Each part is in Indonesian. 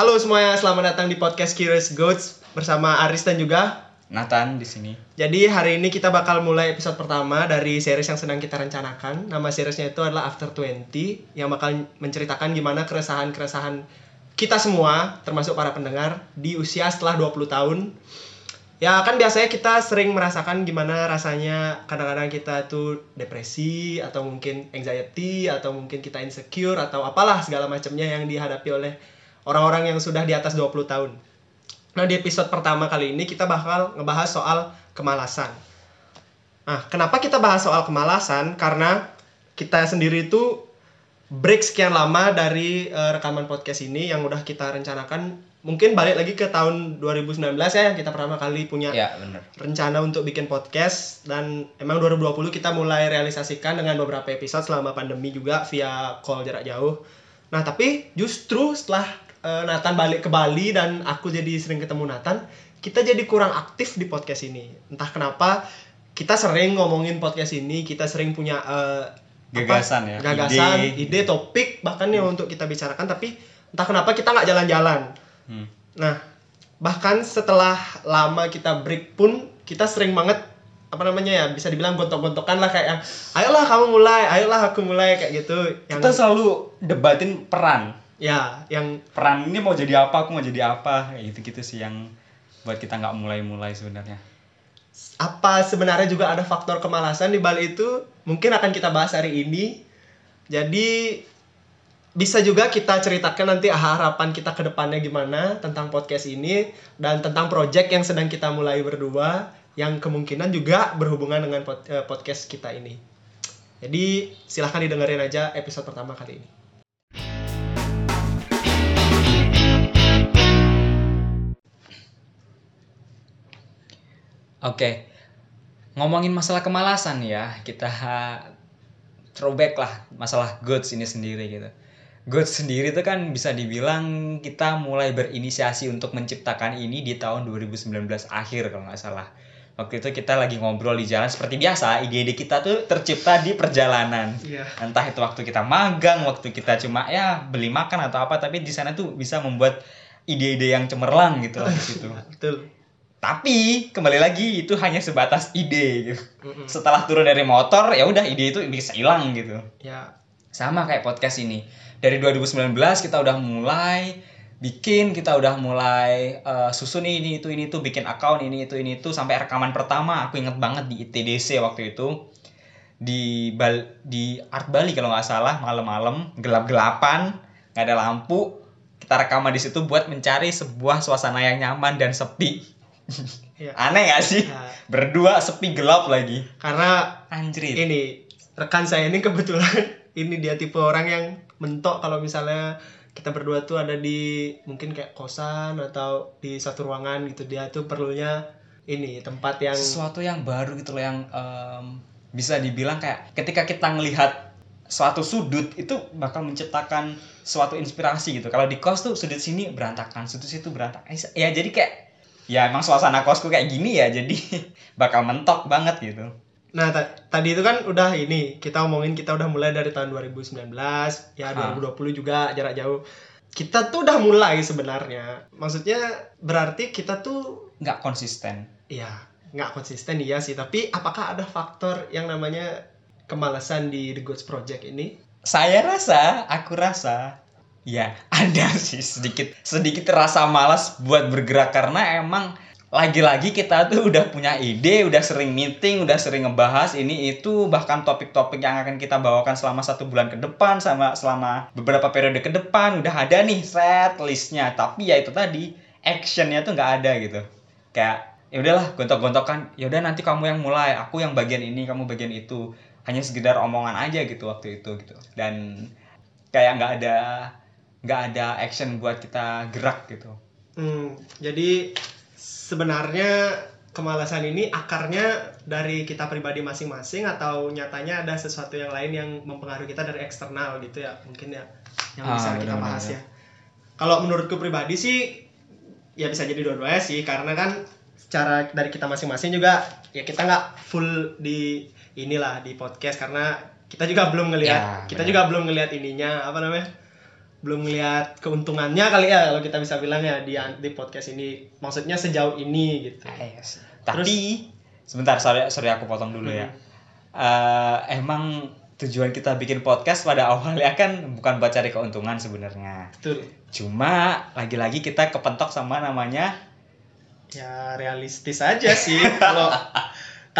Halo semuanya, selamat datang di podcast Curious Goats bersama Aris dan juga. Nathan di sini. Jadi hari ini kita bakal mulai episode pertama dari series yang sedang kita rencanakan. Nama seriesnya itu adalah After 20 yang bakal menceritakan gimana keresahan-keresahan kita semua, termasuk para pendengar di usia setelah 20 tahun. Ya kan biasanya kita sering merasakan gimana rasanya kadang-kadang kita tuh depresi atau mungkin anxiety atau mungkin kita insecure atau apalah segala macamnya yang dihadapi oleh orang-orang yang sudah di atas 20 tahun. Nah, di episode pertama kali ini kita bakal ngebahas soal kemalasan. Nah, kenapa kita bahas soal kemalasan? Karena kita sendiri itu break sekian lama dari eh, rekaman podcast ini yang udah kita rencanakan. Mungkin balik lagi ke tahun 2019 ya yang kita pertama kali punya Ya, bener. rencana untuk bikin podcast dan emang 2020 kita mulai realisasikan dengan beberapa episode selama pandemi juga via call jarak jauh. Nah, tapi justru setelah eh, Nathan balik ke Bali dan aku jadi sering ketemu Nathan, kita jadi kurang aktif di podcast ini. Entah kenapa kita sering ngomongin podcast ini, kita sering punya eh, apa? Gagasan ya, Gagasan, ide. ide, topik bahkan yang untuk kita bicarakan tapi entah kenapa kita nggak jalan-jalan. Hmm. Nah, bahkan setelah lama kita break pun kita sering banget apa namanya ya bisa dibilang gontok-gontokan lah kayak yang ayolah kamu mulai, ayolah aku mulai kayak gitu. Yang Kita selalu debatin peran. Ya yang Peran ini mau jadi apa, aku mau jadi apa. Kayak gitu-gitu sih yang buat kita nggak mulai-mulai sebenarnya. apa sebenarnya juga ada faktor kemalasan di balik itu mungkin akan kita bahas hari ini. Jadi bisa juga kita ceritakan nanti harapan kita ke depannya gimana tentang podcast ini dan tentang project yang sedang kita mulai berdua yang kemungkinan juga berhubungan dengan eh, podcast kita ini. Jadi silahkan didengerin aja episode pertama kali ini. Oke. Ngomongin masalah kemalasan ya, kita throwback lah masalah goods ini sendiri gitu. Goods sendiri itu kan bisa dibilang kita mulai berinisiasi untuk menciptakan ini di tahun 2019 akhir kalau nggak salah. Waktu itu kita lagi ngobrol di jalan seperti biasa, ide-ide kita tuh tercipta di perjalanan. Iya. Entah itu waktu kita magang, waktu kita cuma ya beli makan atau apa, tapi di sana tuh bisa membuat ide-ide yang cemerlang gitu lah di situ. Betul. Tapi kembali lagi itu hanya sebatas ide gitu. Mm-mm. Setelah turun dari motor ya udah ide itu bisa hilang gitu. Ya, Sama kayak podcast ini. Dari 2019 kita udah mulai bikin, kita udah mulai eh, susun ini itu ini itu bikin account ini itu ini itu sampai rekaman pertama aku inget banget di ITDC waktu itu di Bal di Art Bali kalau nggak salah malam-malam gelap-gelapan nggak ada lampu kita rekaman di situ buat mencari sebuah suasana yang nyaman dan sepi Iya. aneh gak sih? Ya, berdua sepi gelap lagi. Karena anjrit. ini rekan saya ini kebetulan ini dia tipe orang yang mentok kalau misalnya kita berdua tuh ada di mungkin kayak kosan atau di satu ruangan gitu. Dia tuh perlunya ini tempat yang sesuatu yang baru gitu loh yang em, bisa dibilang kayak ketika kita ngelihat suatu sudut itu bakal menciptakan suatu inspirasi gitu. Kalau di kos tuh sudut sini berantakan sudut situ berantakan. Ya jadi kayak ya emang suasana kosku kayak gini ya jadi bakal mentok banget gitu. Nah ta- tadi itu kan udah ini kita omongin kita udah mulai dari tahun 2019 ya Ah. 2020 juga jarak jauh. Kita tuh udah mulai sebenarnya. Maksudnya berarti kita tuh nggak konsisten. Ya nggak konsisten iya sih. Tapi apakah ada faktor yang namanya kemalasan di The Goods Project ini? Saya rasa aku rasa ya ada sih sedikit sedikit rasa malas buat bergerak karena emang lagi-lagi kita tuh udah punya ide, udah sering meeting, udah sering ngebahas ini itu bahkan topik-topik yang akan kita bawakan selama satu bulan ke depan sama selama beberapa periode ke depan udah ada nih set listnya. Tapi ya itu tadi actionnya tuh nggak ada gitu. Kayak ya udahlah gontok-gontokan. Ya udah nanti kamu yang mulai aku yang bagian ini kamu bagian itu. Hanya sekedar omongan aja gitu waktu itu gitu. Dan kayak nggak ada nggak ada action buat kita gerak gitu Hmm, jadi sebenarnya kemalasan ini akarnya dari kita pribadi masing-masing atau nyatanya ada sesuatu yang lain yang mempengaruhi kita dari eksternal gitu ya mungkin ya yang Ah, bisa kita benar-benar, bahas ya. ya. Kalau menurutku pribadi sih ya bisa jadi dua-duanya sih karena kan secara dari kita masing-masing juga ya kita nggak full di inilah di podcast karena kita juga belum ngelihat Ya, kita juga belum ngelihat ininya apa namanya belum ngelihat keuntungannya kali ya kalau kita bisa bilang ya di di podcast ini maksudnya sejauh ini gitu Yes. Tapi sebentar sorry sorry aku potong dulu ya. Eh, emang tujuan kita bikin podcast pada awalnya kan bukan buat cari keuntungan sebenarnya. betul Cuma lagi-lagi kita kepentok sama namanya ya realistis aja sih kalau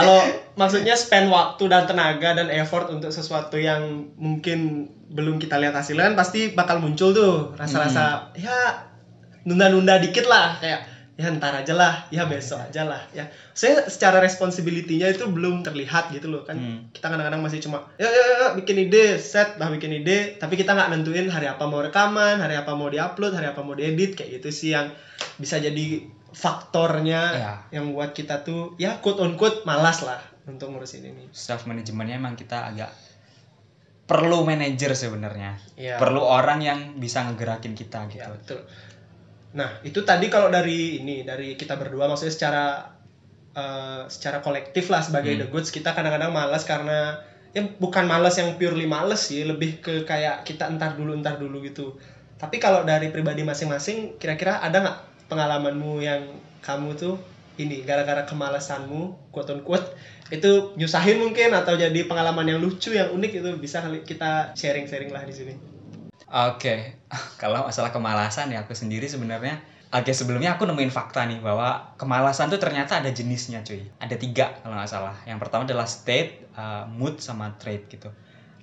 kalau maksudnya spend waktu dan tenaga dan effort untuk sesuatu yang mungkin belum kita lihat hasilnya kan pasti bakal muncul tuh rasa-rasa ya nunda-nunda dikit lah kayak ya ntar aja lah ya besok aja lah ya. Saya secara responsibility-nya itu belum terlihat gitu loh kan. Hmm. kita kadang-kadang masih cuma ya, ya, ya bikin ide set lah bikin ide. Tapi kita nggak nentuin hari apa mau rekaman hari apa mau diupload hari apa mau diedit kayak gitu sih yang bisa jadi faktornya Ya. yang buat kita tuh ya quote on quote malas lah untuk ngurusin ini self manajemennya emang kita agak perlu manajer sebenarnya. Iya. Perlu orang yang bisa ngegerakin kita Ya, gitu. betul. Nah, itu tadi kalau dari ini dari kita berdua maksudnya secara eh, secara kolektif lah sebagai Hmm. the goods kita kadang-kadang malas karena ya bukan malas yang purely malas sih, lebih ke kayak kita entar dulu entar dulu gitu. Tapi kalau dari pribadi masing-masing kira-kira ada nggak pengalamanmu yang kamu tuh ini gara-gara kemalasanmu quote on quote itu nyusahin mungkin atau jadi pengalaman yang lucu yang unik itu bisa kita sharing-sharing lah di sini. Oke, kalau masalah kemalasan ya aku sendiri sebenarnya Oke sebelumnya aku nemuin fakta nih bahwa kemalasan tuh ternyata ada jenisnya cuy. Ada tiga kalau nggak salah. Yang pertama adalah state, uh, mood, sama trait gitu.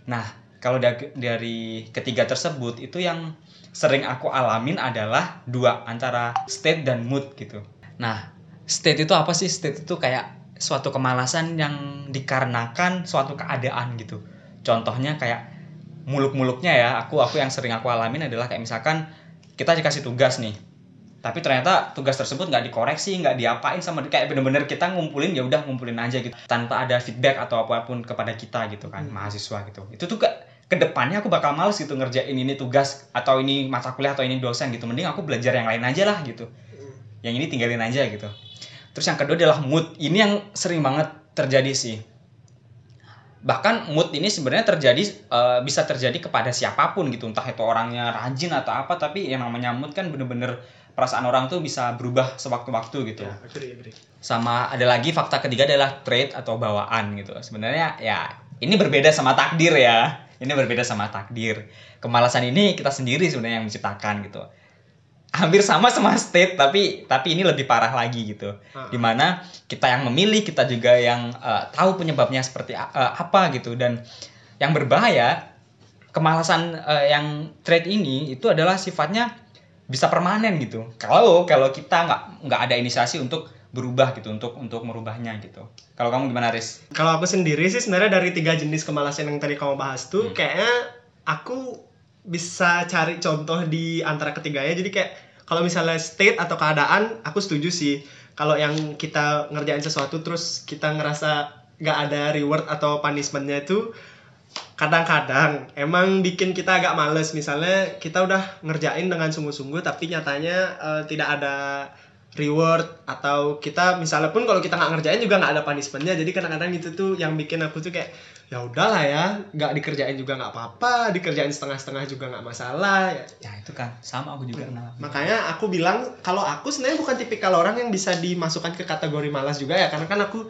Nah kalau da- dari ketiga tersebut itu yang sering aku alamin adalah dua Antara state dan mood gitu Nah state itu apa sih? State itu kayak suatu kemalasan yang dikarenakan suatu keadaan gitu Contohnya kayak muluk-muluknya ya aku aku yang sering aku alamin adalah kayak misalkan kita dikasih tugas nih tapi ternyata tugas tersebut nggak dikoreksi nggak diapain sama kayak bener-bener kita ngumpulin ya udah ngumpulin aja gitu tanpa ada feedback atau apa pun kepada kita gitu kan Hmm. mahasiswa gitu itu tuh ke depannya aku bakal males gitu ngerjain ini tugas atau ini mata kuliah atau ini dosen gitu. Mending aku belajar yang lain aja lah gitu. Yang ini tinggalin aja gitu. Terus yang kedua adalah mood. Ini yang sering banget terjadi sih. Bahkan mood ini sebenarnya terjadi eh, bisa terjadi kepada siapa pun gitu. Entah itu orangnya rajin atau apa tapi yang namanya mood kan bener-bener perasaan orang tuh bisa berubah sewaktu-waktu gitu. Ya, agree, agree. sama ada lagi fakta ketiga adalah trait atau bawaan gitu. Sebenarnya ya ini berbeda sama takdir ya. Ini berbeda sama takdir. Kemalasan ini kita sendiri sebenarnya yang menciptakan gitu. Hampir sama sama state tapi tapi ini lebih parah lagi gitu. Ah. di mana kita yang memilih kita juga yang eh, tahu penyebabnya seperti eh, apa gitu. Dan yang berbahaya kemalasan eh, yang trait ini itu adalah sifatnya bisa permanen gitu. Kalau kalau kita nggak nggak ada inisiasi untuk berubah gitu untuk untuk merubahnya gitu kalau kamu gimana Riz? Kalau aku sendiri sih sebenarnya dari tiga jenis kemalasan yang tadi kamu bahas tuh Hmm. kayaknya aku bisa cari contoh di antara ketiganya. Jadi kayak kalau misalnya state atau keadaan aku setuju sih. Kalau yang kita ngerjain sesuatu terus kita ngerasa nggak ada reward atau punishmentnya itu kadang-kadang emang bikin kita agak males misalnya kita udah ngerjain dengan sungguh-sungguh tapi nyatanya eh, tidak ada reward atau kita misalnya pun kalau kita nggak ngerjain juga nggak ada punishmentnya. Jadi kadang-kadang itu tuh yang bikin aku tuh kayak ya udahlah ya nggak dikerjain juga nggak apa-apa dikerjain setengah-setengah juga nggak masalah. Ya. Ya itu kan sama aku juga kenal makanya aku bilang kalau aku sebenarnya bukan tipikal orang yang bisa dimasukkan ke kategori malas juga ya karena kan aku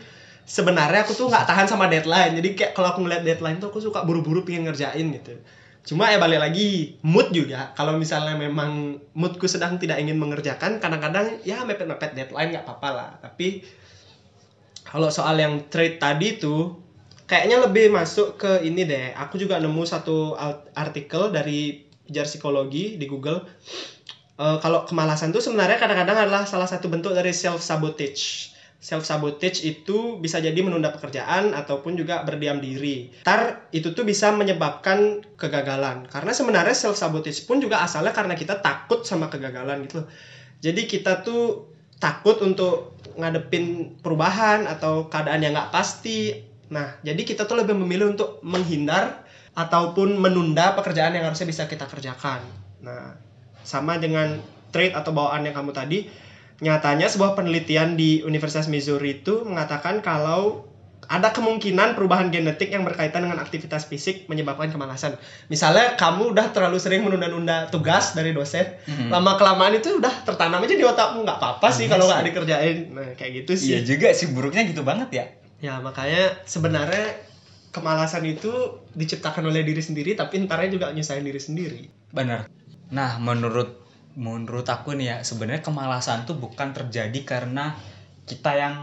sebenarnya aku tuh nggak tahan sama deadline. Jadi kayak kalau aku ngeliat deadline tuh aku suka buru-buru pengen ngerjain gitu cuma ya balik lagi mood juga. Kalau misalnya memang moodku sedang tidak ingin mengerjakan kadang-kadang ya mepet-mepet deadline nggak apa-apa lah. Tapi kalau soal yang trade tadi tuh kayaknya lebih masuk ke ini deh. Aku juga nemu satu artikel dari pijar psikologi di Google. Eh, kalau kemalasan tuh sebenarnya kadang-kadang adalah salah satu bentuk dari self sabotage. Self sabotage itu bisa jadi menunda pekerjaan ataupun juga berdiam diri. Ntar itu tuh bisa menyebabkan kegagalan. Karena sebenarnya self sabotage pun juga asalnya karena kita takut sama kegagalan gitu. Jadi kita tuh takut untuk ngadepin perubahan atau keadaan yang nggak pasti. Nah, jadi kita tuh lebih memilih untuk menghindar ataupun menunda pekerjaan yang harusnya bisa kita kerjakan. Nah, sama dengan trait atau bawaan yang kamu tadi nyatanya sebuah penelitian di Universitas Missouri itu mengatakan kalau ada kemungkinan perubahan genetik yang berkaitan dengan aktivitas fisik menyebabkan kemalasan. Misalnya kamu udah terlalu sering menunda-nunda tugas dari dosen, Mhm. lama kelamaan itu udah tertanam aja di otakmu nggak apa-apa sih Iya kalau nggak dikerjain. Nah kayak gitu sih. Iya juga sih buruknya gitu banget ya. Ya makanya sebenarnya kemalasan itu diciptakan oleh diri sendiri, tapi entarnya juga nyusahin diri sendiri. Benar. Nah, menurut menurut aku nih ya, sebenarnya kemalasan tuh bukan terjadi karena kita yang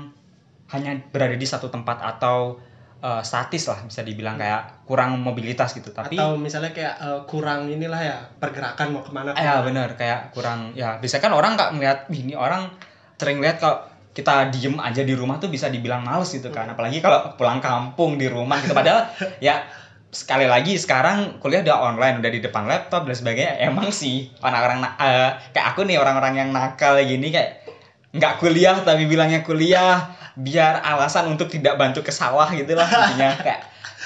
hanya berada di satu tempat atau eh, statis lah bisa dibilang kayak kurang mobilitas gitu. Tapi Atau misalnya kayak eh, kurang inilah ya pergerakan mau ke mana? ya ke mana. benar kayak kurang ya bisa kan orang nggak "Wih, ini orang sering lihat kalau kita diem aja di rumah tuh bisa dibilang males gitu kan apalagi kalau pulang kampung di rumah gitu padahal ya sekali lagi sekarang kuliah udah online udah di depan laptop dan sebagainya. Emang sih orang-orang eh, kayak aku nih orang-orang yang nakal gini kayak nggak kuliah tapi bilangnya kuliah biar alasan untuk tidak bantu ke sawah gitu lah intinya. Kayak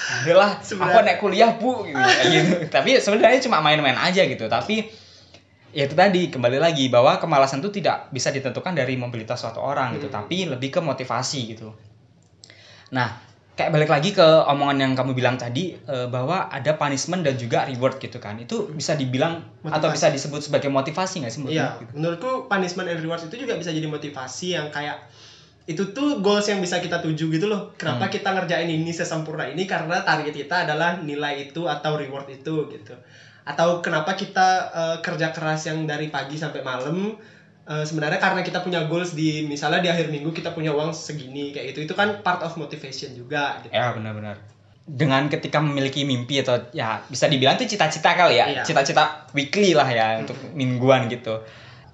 adalah aku naik kuliah bu gitu, gitu. tapi sebenarnya cuma main-main aja gitu. Tapi ya itu tadi kembali lagi bahwa kemalasan itu tidak bisa ditentukan dari mobilitas suatu orang gitu Hmm. tapi lebih ke motivasi gitu. Nah kayak balik lagi ke omongan yang kamu bilang tadi eh, bahwa ada punishment dan juga reward gitu kan itu bisa dibilang atau Motivasi. bisa disebut sebagai motivasi nggak sih menurutmu? Iya, Gitu. menurutku punishment and reward itu juga bisa jadi motivasi yang kayak itu tuh goals yang bisa kita tuju gitu loh. Kenapa Hmm. kita ngerjain ini sesempurna ini karena target kita adalah nilai itu atau reward itu gitu. Atau kenapa kita eh, kerja keras yang dari pagi sampai malam eh, sebenarnya karena kita punya goals di misalnya di akhir minggu kita punya uang segini kayak gitu. Itu kan part of motivation juga gitu. Ya benar-benar. Dengan ketika memiliki mimpi atau ya bisa dibilang itu cita-cita kali ya, Iya. cita-cita weekly lah ya Mhm. untuk mingguan gitu.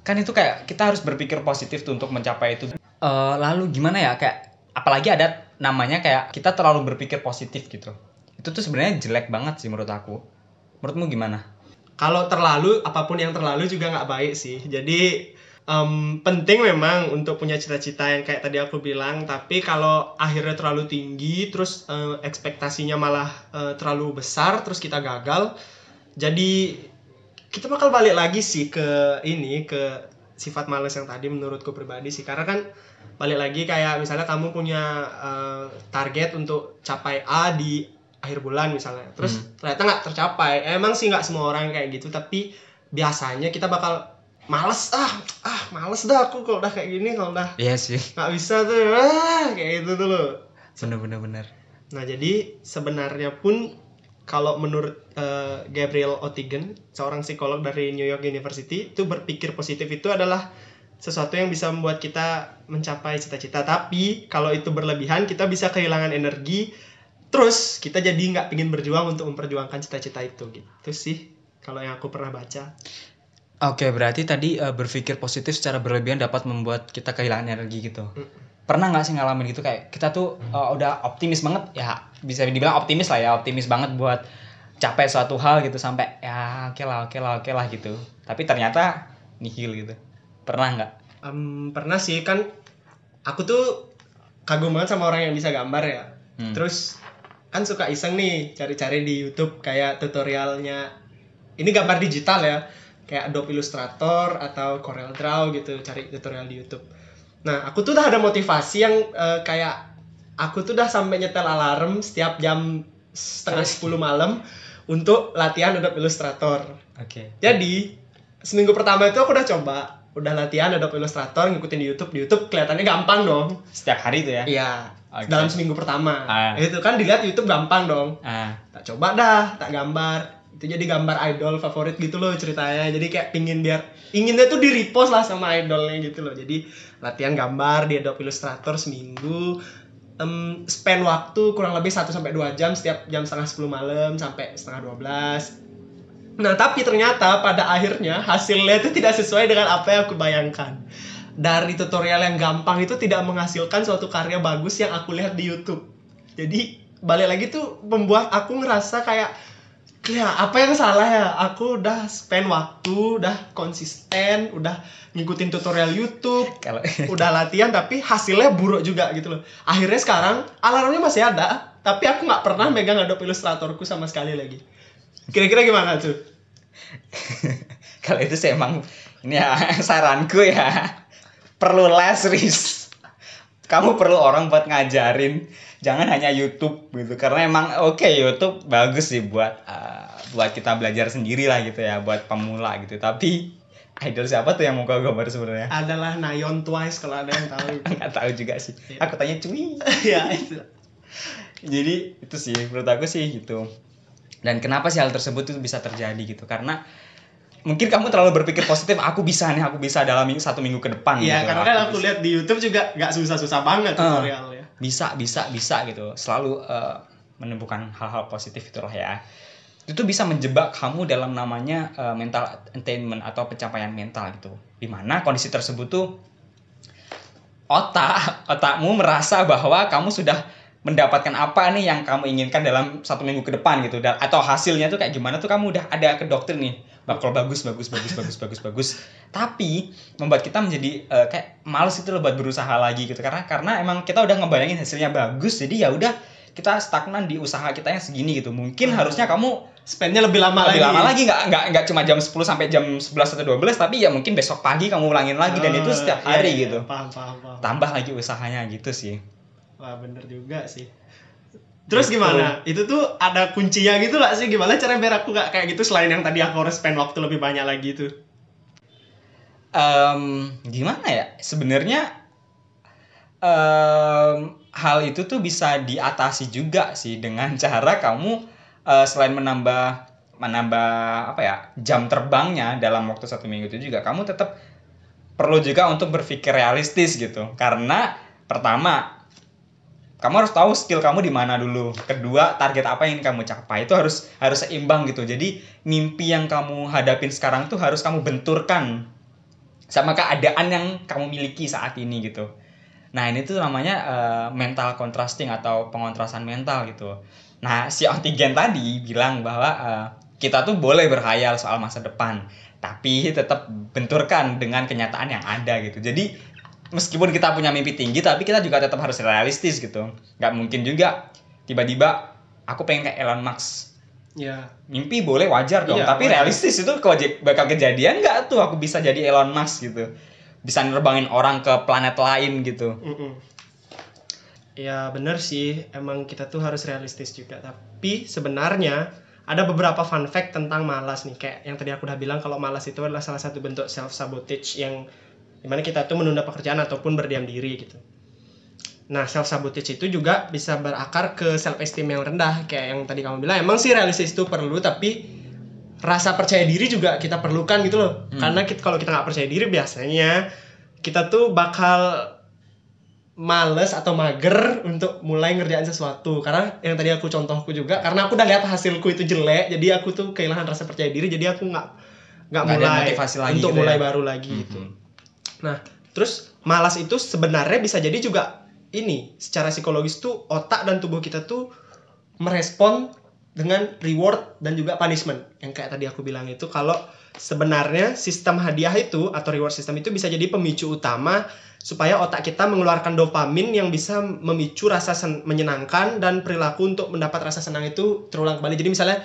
Kan itu kayak kita harus berpikir positif tuh untuk mencapai itu. Eh, lalu gimana ya kayak apalagi ada namanya kayak kita terlalu berpikir positif gitu. Itu tuh sebenarnya jelek banget sih menurut aku. Menurutmu gimana? kalau terlalu apa pun yang terlalu juga nggak baik sih jadi em, penting memang untuk punya cita-cita yang kayak tadi aku bilang tapi kalau akhirnya terlalu tinggi terus eh, ekspektasinya malah eh, terlalu besar terus kita gagal jadi kita bakal balik lagi sih ke ini ke sifat males yang tadi menurutku pribadi sih. Karena kan balik lagi kayak misalnya kamu punya eh, target untuk capai A di akhir bulan misalnya terus ternyata nggak tercapai. Emang sih nggak semua orang kayak gitu tapi biasanya kita bakal males ah ah males dah aku kalau udah kayak gini kalau udah Iya sih. nggak bisa tuh ah kayak gitu tuh loh Bener-bener bener. nah jadi sebenarnya pun kalau menurut eh, Gabriel Otigen seorang psikolog dari New York University itu berpikir positif itu adalah sesuatu yang bisa membuat kita mencapai cita-cita tapi kalau itu berlebihan kita bisa kehilangan energi terus kita jadi nggak pingin berjuang untuk memperjuangkan cita-cita itu gitu sih kalau yang aku pernah baca Oke, berarti tadi eh, berpikir positif secara berlebihan dapat membuat kita kehilangan energi gitu. Mm. Pernah nggak sih ngalamin gitu kayak kita tuh eh, udah optimis banget ya bisa dibilang optimis lah ya optimis banget buat capai suatu hal gitu sampai ya oke lah oke lah oke lah gitu. Tapi ternyata nihil gitu. Pernah nggak? Em, pernah sih kan aku tuh kagum banget sama orang yang bisa gambar ya Hmm. terus kan suka iseng nih cari-cari di YouTube kayak tutorialnya ini gambar digital ya kayak Adobe Illustrator atau Corel Draw gitu cari tutorial di YouTube nah aku tuh udah ada motivasi yang eh, kayak aku tuh udah sampai nyetel alarm setiap jam setengah sepuluh malam untuk latihan Adobe Illustrator Oke. jadi seminggu pertama itu aku udah coba udah latihan Adobe Illustrator ngikutin di YouTube di YouTube kelihatannya gampang dong Setiap hari tuh ya? Iya, Oke. dalam seminggu pertama. Ah. Itu kan dilihat YouTube gampang dong. Ah, Tak coba dah, tak gambar. Itu jadi gambar idol favorit gitu loh ceritanya. Jadi kayak pingin biar inginnya tuh di repost lah sama idolnya gitu loh. Jadi latihan gambar di Adobe Illustrator seminggu. Em, spend waktu kurang lebih 1 sampai 2 jam setiap jam setengah 10 malam sampai setengah 12. Nah, tapi ternyata pada akhirnya hasilnya itu tidak sesuai dengan apa yang aku bayangkan. Dari tutorial yang gampang itu tidak menghasilkan suatu karya bagus yang aku lihat di YouTube. Jadi balik lagi tuh membuat aku ngerasa kayak ya apa yang salah ya? Aku udah spend waktu, udah konsisten, udah ngikutin tutorial YouTube, kalau udah latihan tapi hasilnya buruk juga gitu loh. Akhirnya sekarang alarmnya masih ada, tapi aku nggak pernah megang Adobe Illustratorku sama sekali lagi. Kira-kira gimana tuh? kalau itu sih emang ini ya saranku ya perlu les Riz kamu perlu orang buat ngajarin jangan hanya YouTube gitu karena emang oke YouTube bagus sih buat uh, buat kita belajar sendiri lah gitu ya buat pemula gitu. Tapi idol siapa tuh yang mau kau gambar sebenarnya? Adalah Nayon Twice kalau ada yang tahu. Nggak tahu juga sih. Iya. aku tanya cuy. Ya itu. Jadi itu sih menurut aku sih gitu. Dan kenapa sih hal tersebut itu bisa terjadi gitu? Karena mungkin kamu terlalu berpikir positif aku bisa nih aku bisa dalam minggu- satu minggu ke depan Iya, gitu. karena kan aku lihat di YouTube juga nggak susah-susah banget tutorialnya. Bisa bisa bisa gitu. Selalu eh, menemukan hal-hal positif itulah ya. Itu bisa menjebak kamu dalam namanya eh, mental attainment atau pencapaian mental gitu. Di mana kondisi tersebut tuh otak otakmu merasa bahwa kamu sudah mendapatkan apa nih yang kamu inginkan dalam satu minggu ke depan gitu. Atau hasilnya tuh kayak gimana tuh kamu udah ada ke dokter nih bakal bagus bagus bagus bagus bagus bagus tapi membuat kita menjadi eh, kayak males itu loh buat berusaha lagi gitu karena karena emang kita udah ngebayangin hasilnya bagus jadi ya udah kita stagnan di usaha kita yang segini gitu mungkin Ah. harusnya kamu Spendnya lebih lama lebih lagi. lama lagi nggak nggak nggak cuma jam 10 sampai jam 11 atau 12 tapi ya mungkin besok pagi kamu ulangin lagi dan itu Oh, setiap iya, hari iya, gitu Paham, paham, paham. tambah lagi usahanya gitu sih Wah, bener juga sih. Terus Gitu. gimana? Itu tuh ada kuncinya gitu lah sih. Gimana cara biar aku gak kayak gitu selain yang tadi aku harus spend waktu lebih banyak lagi itu? Em, gimana ya sebenarnya em, hal itu tuh bisa diatasi juga sih dengan cara kamu eh, selain menambah menambah apa ya jam terbangnya dalam waktu satu minggu itu juga kamu tetap perlu juga untuk berpikir realistis gitu karena pertama kamu harus tahu skill kamu di mana dulu kedua target apa yang kamu capai itu harus harus seimbang gitu jadi mimpi yang kamu hadapin sekarang tuh harus kamu benturkan sama keadaan yang kamu miliki saat ini gitu. Nah ini tuh namanya eh, mental contrasting atau pengontrasan mental gitu. Nah si antigen tadi bilang bahwa eh, kita tuh boleh berhayal soal masa depan, tapi tetap benturkan dengan kenyataan yang ada gitu. Jadi meskipun kita punya mimpi tinggi, tapi kita juga tetap harus realistis gitu. Gak mungkin juga tiba-tiba aku pengen kayak Elon Musk Ya. mimpi boleh wajar dong Iya, tapi wajar. realistis itu bakal kejadian nggak tuh aku bisa jadi Elon Musk gitu bisa nerbangin orang ke planet lain gitu Mm-mm. Ya bener sih, emang kita tuh harus realistis juga. Tapi sebenarnya ada beberapa fun fact tentang malas nih. Kayak yang tadi aku udah bilang kalau malas itu adalah salah satu bentuk self sabotage yang di mana kita tuh menunda pekerjaan ataupun berdiam diri gitu. Nah self sabotage itu juga bisa berakar ke self esteem yang rendah. Kayak yang tadi kamu bilang, emang sih realistis itu perlu, tapi rasa percaya diri juga kita perlukan gitu loh. Hmm. Karena kita, kalau kita nggak percaya diri biasanya kita tuh bakal males atau mager untuk mulai ngerjain sesuatu karena yang tadi aku contohku juga karena aku udah lihat hasilku itu jelek jadi aku tuh kehilangan rasa percaya diri jadi aku nggak nggak mulai motivasi lagi untuk gitu mulai ya. baru lagi gitu Mhm. Nah terus malas itu sebenarnya bisa jadi juga ini secara psikologis tuh otak dan tubuh kita tuh merespon dengan reward dan juga punishment yang kayak tadi aku bilang itu kalau sebenarnya sistem hadiah itu atau reward system itu bisa jadi pemicu utama supaya otak kita mengeluarkan dopamin yang bisa memicu rasa menyenangkan dan perilaku untuk mendapat rasa senang itu terulang kembali. Jadi misalnya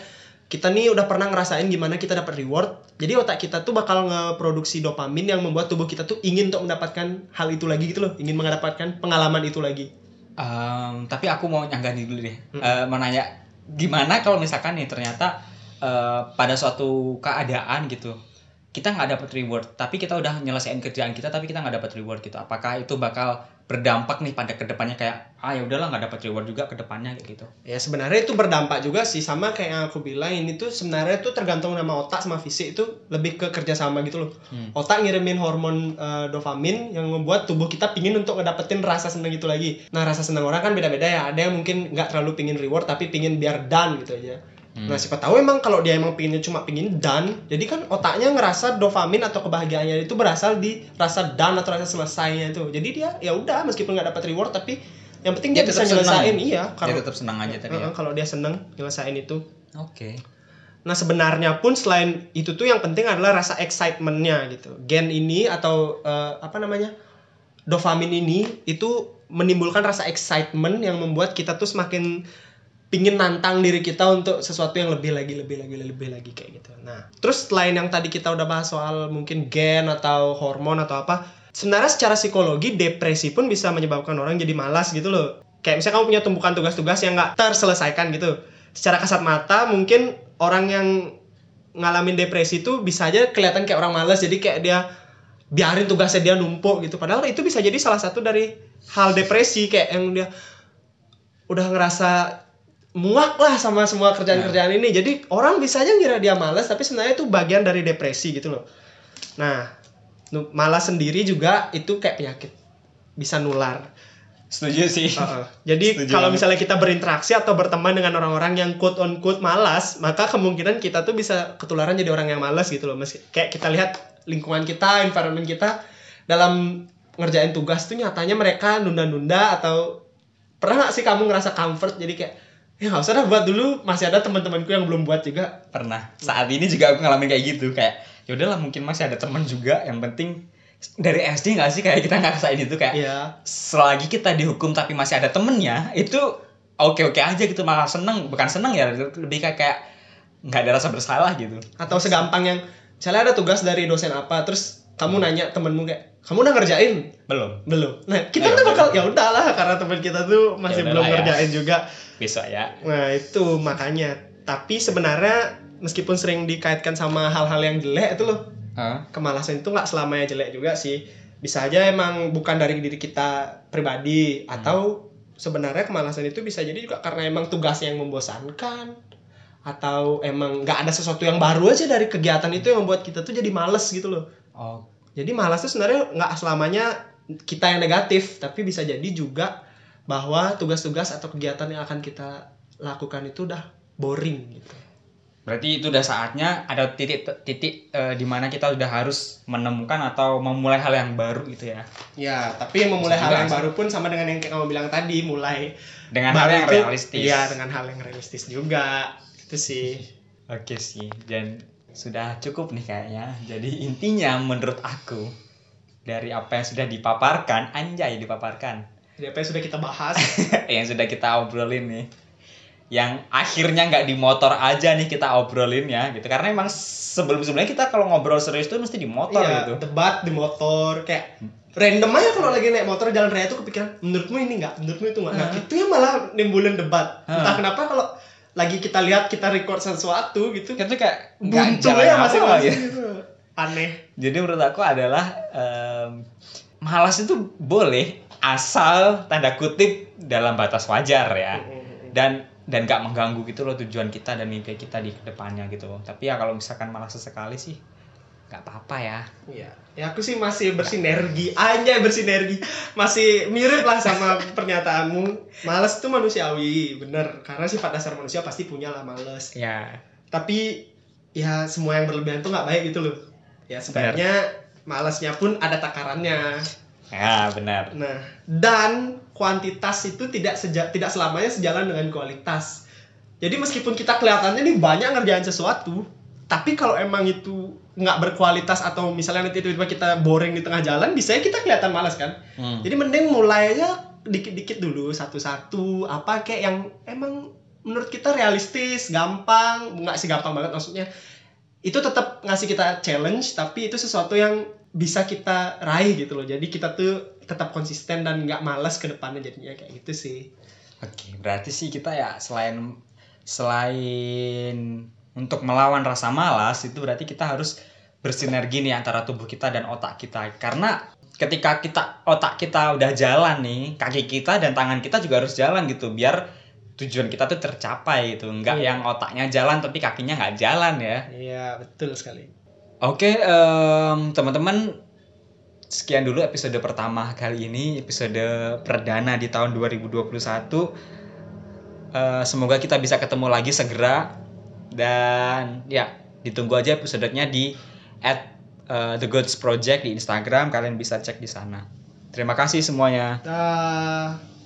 kita nih udah pernah ngerasain gimana kita dapat reward, jadi otak kita tuh bakal ngeproduksi dopamin yang membuat tubuh kita tuh ingin untuk mendapatkan hal itu lagi gitu loh, ingin mendapatkan pengalaman itu lagi. Em, tapi aku mau nyanggani dulu deh Mm. Eh, mau nanya gimana kalau misalkan nih ternyata eh, pada suatu keadaan gitu kita nggak dapat reward tapi kita udah nyelesain kerjaan kita tapi kita nggak dapat reward gitu apakah itu bakal berdampak nih pada ke depannya kayak ah ya udahlah nggak dapat reward juga ke depannya kayak gitu Ya sebenarnya itu berdampak juga sih sama kayak yang aku bilang ini tuh sebenarnya tuh tergantung nama otak sama fisik itu lebih ke kerjasama gitu loh. Hmm. Otak ngirimin hormon eh, dopamin yang membuat tubuh kita pingin untuk ngedapetin rasa seneng itu lagi. Nah rasa seneng orang kan beda-beda ya. Ada yang mungkin nggak terlalu pingin reward tapi pingin biar done gitu aja. Hmm. Nah siapa tahu emang kalau dia emang pinginnya cuma pingin done, jadi kan otaknya ngerasa dopamin atau kebahagiaannya itu berasal di rasa done atau rasa selesainya itu. Jadi dia ya udah meskipun nggak dapat reward tapi yang penting dia, Dia bisa senang. nyelesain iya dia kalau tetap senang aja tadi ya kalau dia seneng nyelesain itu. oke Nah sebenarnya pun selain itu tuh yang penting adalah rasa excitementnya gitu. Gen ini atau eh, apa namanya dopamin ini itu menimbulkan rasa excitement yang membuat kita tuh semakin pingin nantang diri kita untuk sesuatu yang lebih lagi lebih lagi lebih lagi kayak gitu. Nah terus selain yang tadi kita udah bahas soal mungkin gen atau hormon atau apa, sebenarnya secara psikologi depresi pun bisa menyebabkan orang jadi malas gitu loh. kayak misalnya kamu punya tumpukan tugas-tugas yang nggak terselesaikan gitu secara kasat mata mungkin orang yang ngalamin depresi itu bisa aja kelihatan kayak orang malas jadi kayak dia biarin tugasnya dia numpuk gitu padahal itu bisa jadi salah satu dari hal depresi kayak yang dia udah ngerasa muak lah sama semua kerjaan-kerjaan ini. Jadi orang bisa aja ngira dia malas tapi sebenarnya itu bagian dari depresi gitu loh. Nah malas sendiri juga itu kayak penyakit. Bisa nular. Setuju sih. Heeh. Jadi Setuju kalau misalnya kita berinteraksi atau berteman dengan orang-orang yang quote on quote malas, maka kemungkinan kita tuh bisa ketularan jadi orang yang malas gitu loh. Meski kayak kita lihat lingkungan kita, environment kita dalam ngerjain tugas tuh nyatanya mereka nunda-nunda atau pernah nggak sih kamu ngerasa comfort? Jadi kayak ya nggak usah dah buat dulu masih ada teman-temanku yang belum buat juga. Pernah. Saat ini juga aku ngalamin kayak gitu kayak ya udahlah mungkin masih ada teman juga yang penting dari SD nggak sih? Kayak kita ngerasain itu kayak ya selagi kita dihukum tapi masih ada temennya itu oke oke aja gitu malah seneng. Bukan seneng ya lebih kayak kayak nggak ada rasa bersalah gitu. Atau segampang yang misalnya ada tugas dari dosen apa terus kamu nanya temenmu kayak kamu udah ngerjain? Belum. Belum. Nah kita Ayo, tuh belum. bakal ya udahlah karena teman kita tuh masih Ya belum udahlah ya. ngerjain juga. Besok ya. Nah itu makanya. Tapi sebenarnya meskipun sering dikaitkan sama hal-hal yang jelek itu loh Hah? kemalasan itu nggak selamanya jelek juga sih. Bisa aja emang bukan dari diri kita pribadi Hmm. atau sebenarnya kemalasan itu bisa jadi juga karena emang tugasnya yang membosankan atau emang nggak ada sesuatu yang baru aja dari kegiatan itu yang membuat kita tuh jadi males gitu loh oh jadi malas itu sebenarnya nggak selamanya kita yang negatif, tapi bisa jadi juga bahwa tugas-tugas atau kegiatan yang akan kita lakukan itu udah boring gitu. berarti itu udah saatnya ada titik titik eh, di mana kita udah harus menemukan atau memulai hal yang baru gitu ya Ya, tapi memulai Bisa hal yang baru pun sama dengan yang kamu bilang tadi, mulai dengan hal yang realistis Iya, dengan hal yang realistis juga. Itu sih. Oke sih, dan sudah cukup nih kayaknya. Jadi intinya menurut aku dari apa yang sudah dipaparkan, anjay dipaparkan, Jadi apa yang sudah kita bahas, yang sudah kita obrolin nih, yang akhirnya nggak di motor aja nih kita obrolin ya gitu. Karena emang sebelum sebelumnya kita kalau ngobrol serius tuh mesti di motor iya, gitu. debat di motor kayak random aja kalau lagi naik motor jalan raya tuh kepikiran menurutmu ini enggak menurutmu itu enggak nah itu yang malah nimbulin debat. Entah kenapa kalau lagi kita lihat kita record sesuatu gitu Itu kayak buntu jalan ya masing-masing gitu. gitu. Aneh. Jadi menurut aku adalah em, malas itu boleh asal tanda kutip dalam batas wajar ya. dan dan gak mengganggu gitu loh tujuan kita dan mimpi kita di depannya gitu tapi ya kalau misalkan malah sesekali sih nggak apa-apa ya Iya. Ya aku sih masih bersinergi, anjay bersinergi. Masih mirip lah sama pernyataanmu. Males itu manusiawi, bener. Karena sifat dasar manusia pasti punya lah males. ya Tapi ya semua yang berlebihan tuh nggak baik gitu loh. Ya sebenarnya malesnya pun ada takarannya. ya benar Nah, dan kuantitas itu tidak seja, tidak selamanya sejalan dengan kualitas. Jadi meskipun kita kelihatannya nih banyak ngerjain sesuatu, tapi kalau emang itu nggak berkualitas atau misalnya nanti tiba-tiba kita boring di tengah jalan, bisa kita kelihatan malas kan? Hmm. Jadi mending mulai aja dikit-dikit dulu satu-satu apa kayak yang emang menurut kita realistis, gampang, nggak sih gampang banget maksudnya. Itu tetap ngasih kita challenge tapi itu sesuatu yang bisa kita raih gitu loh. Jadi kita tuh tetap konsisten dan nggak malas ke depannya jadinya kayak gitu sih. oke berarti sih kita ya selain selain untuk melawan rasa malas itu berarti kita harus bersinergi nih antara tubuh kita dan otak kita karena ketika kita otak kita udah jalan nih kaki kita dan tangan kita juga harus jalan gitu biar tujuan kita tuh tercapai gitu nggak Iya. yang otaknya jalan tapi kakinya nggak jalan ya Iya, betul sekali. Oke, em, teman-teman, sekian dulu episode pertama kali ini, episode perdana di tahun 2021. Eh, semoga kita bisa ketemu lagi segera dan ya ditunggu aja episodenya di at eh, The Goods Project di Instagram, kalian bisa cek di sana. Terima kasih semuanya. Dah.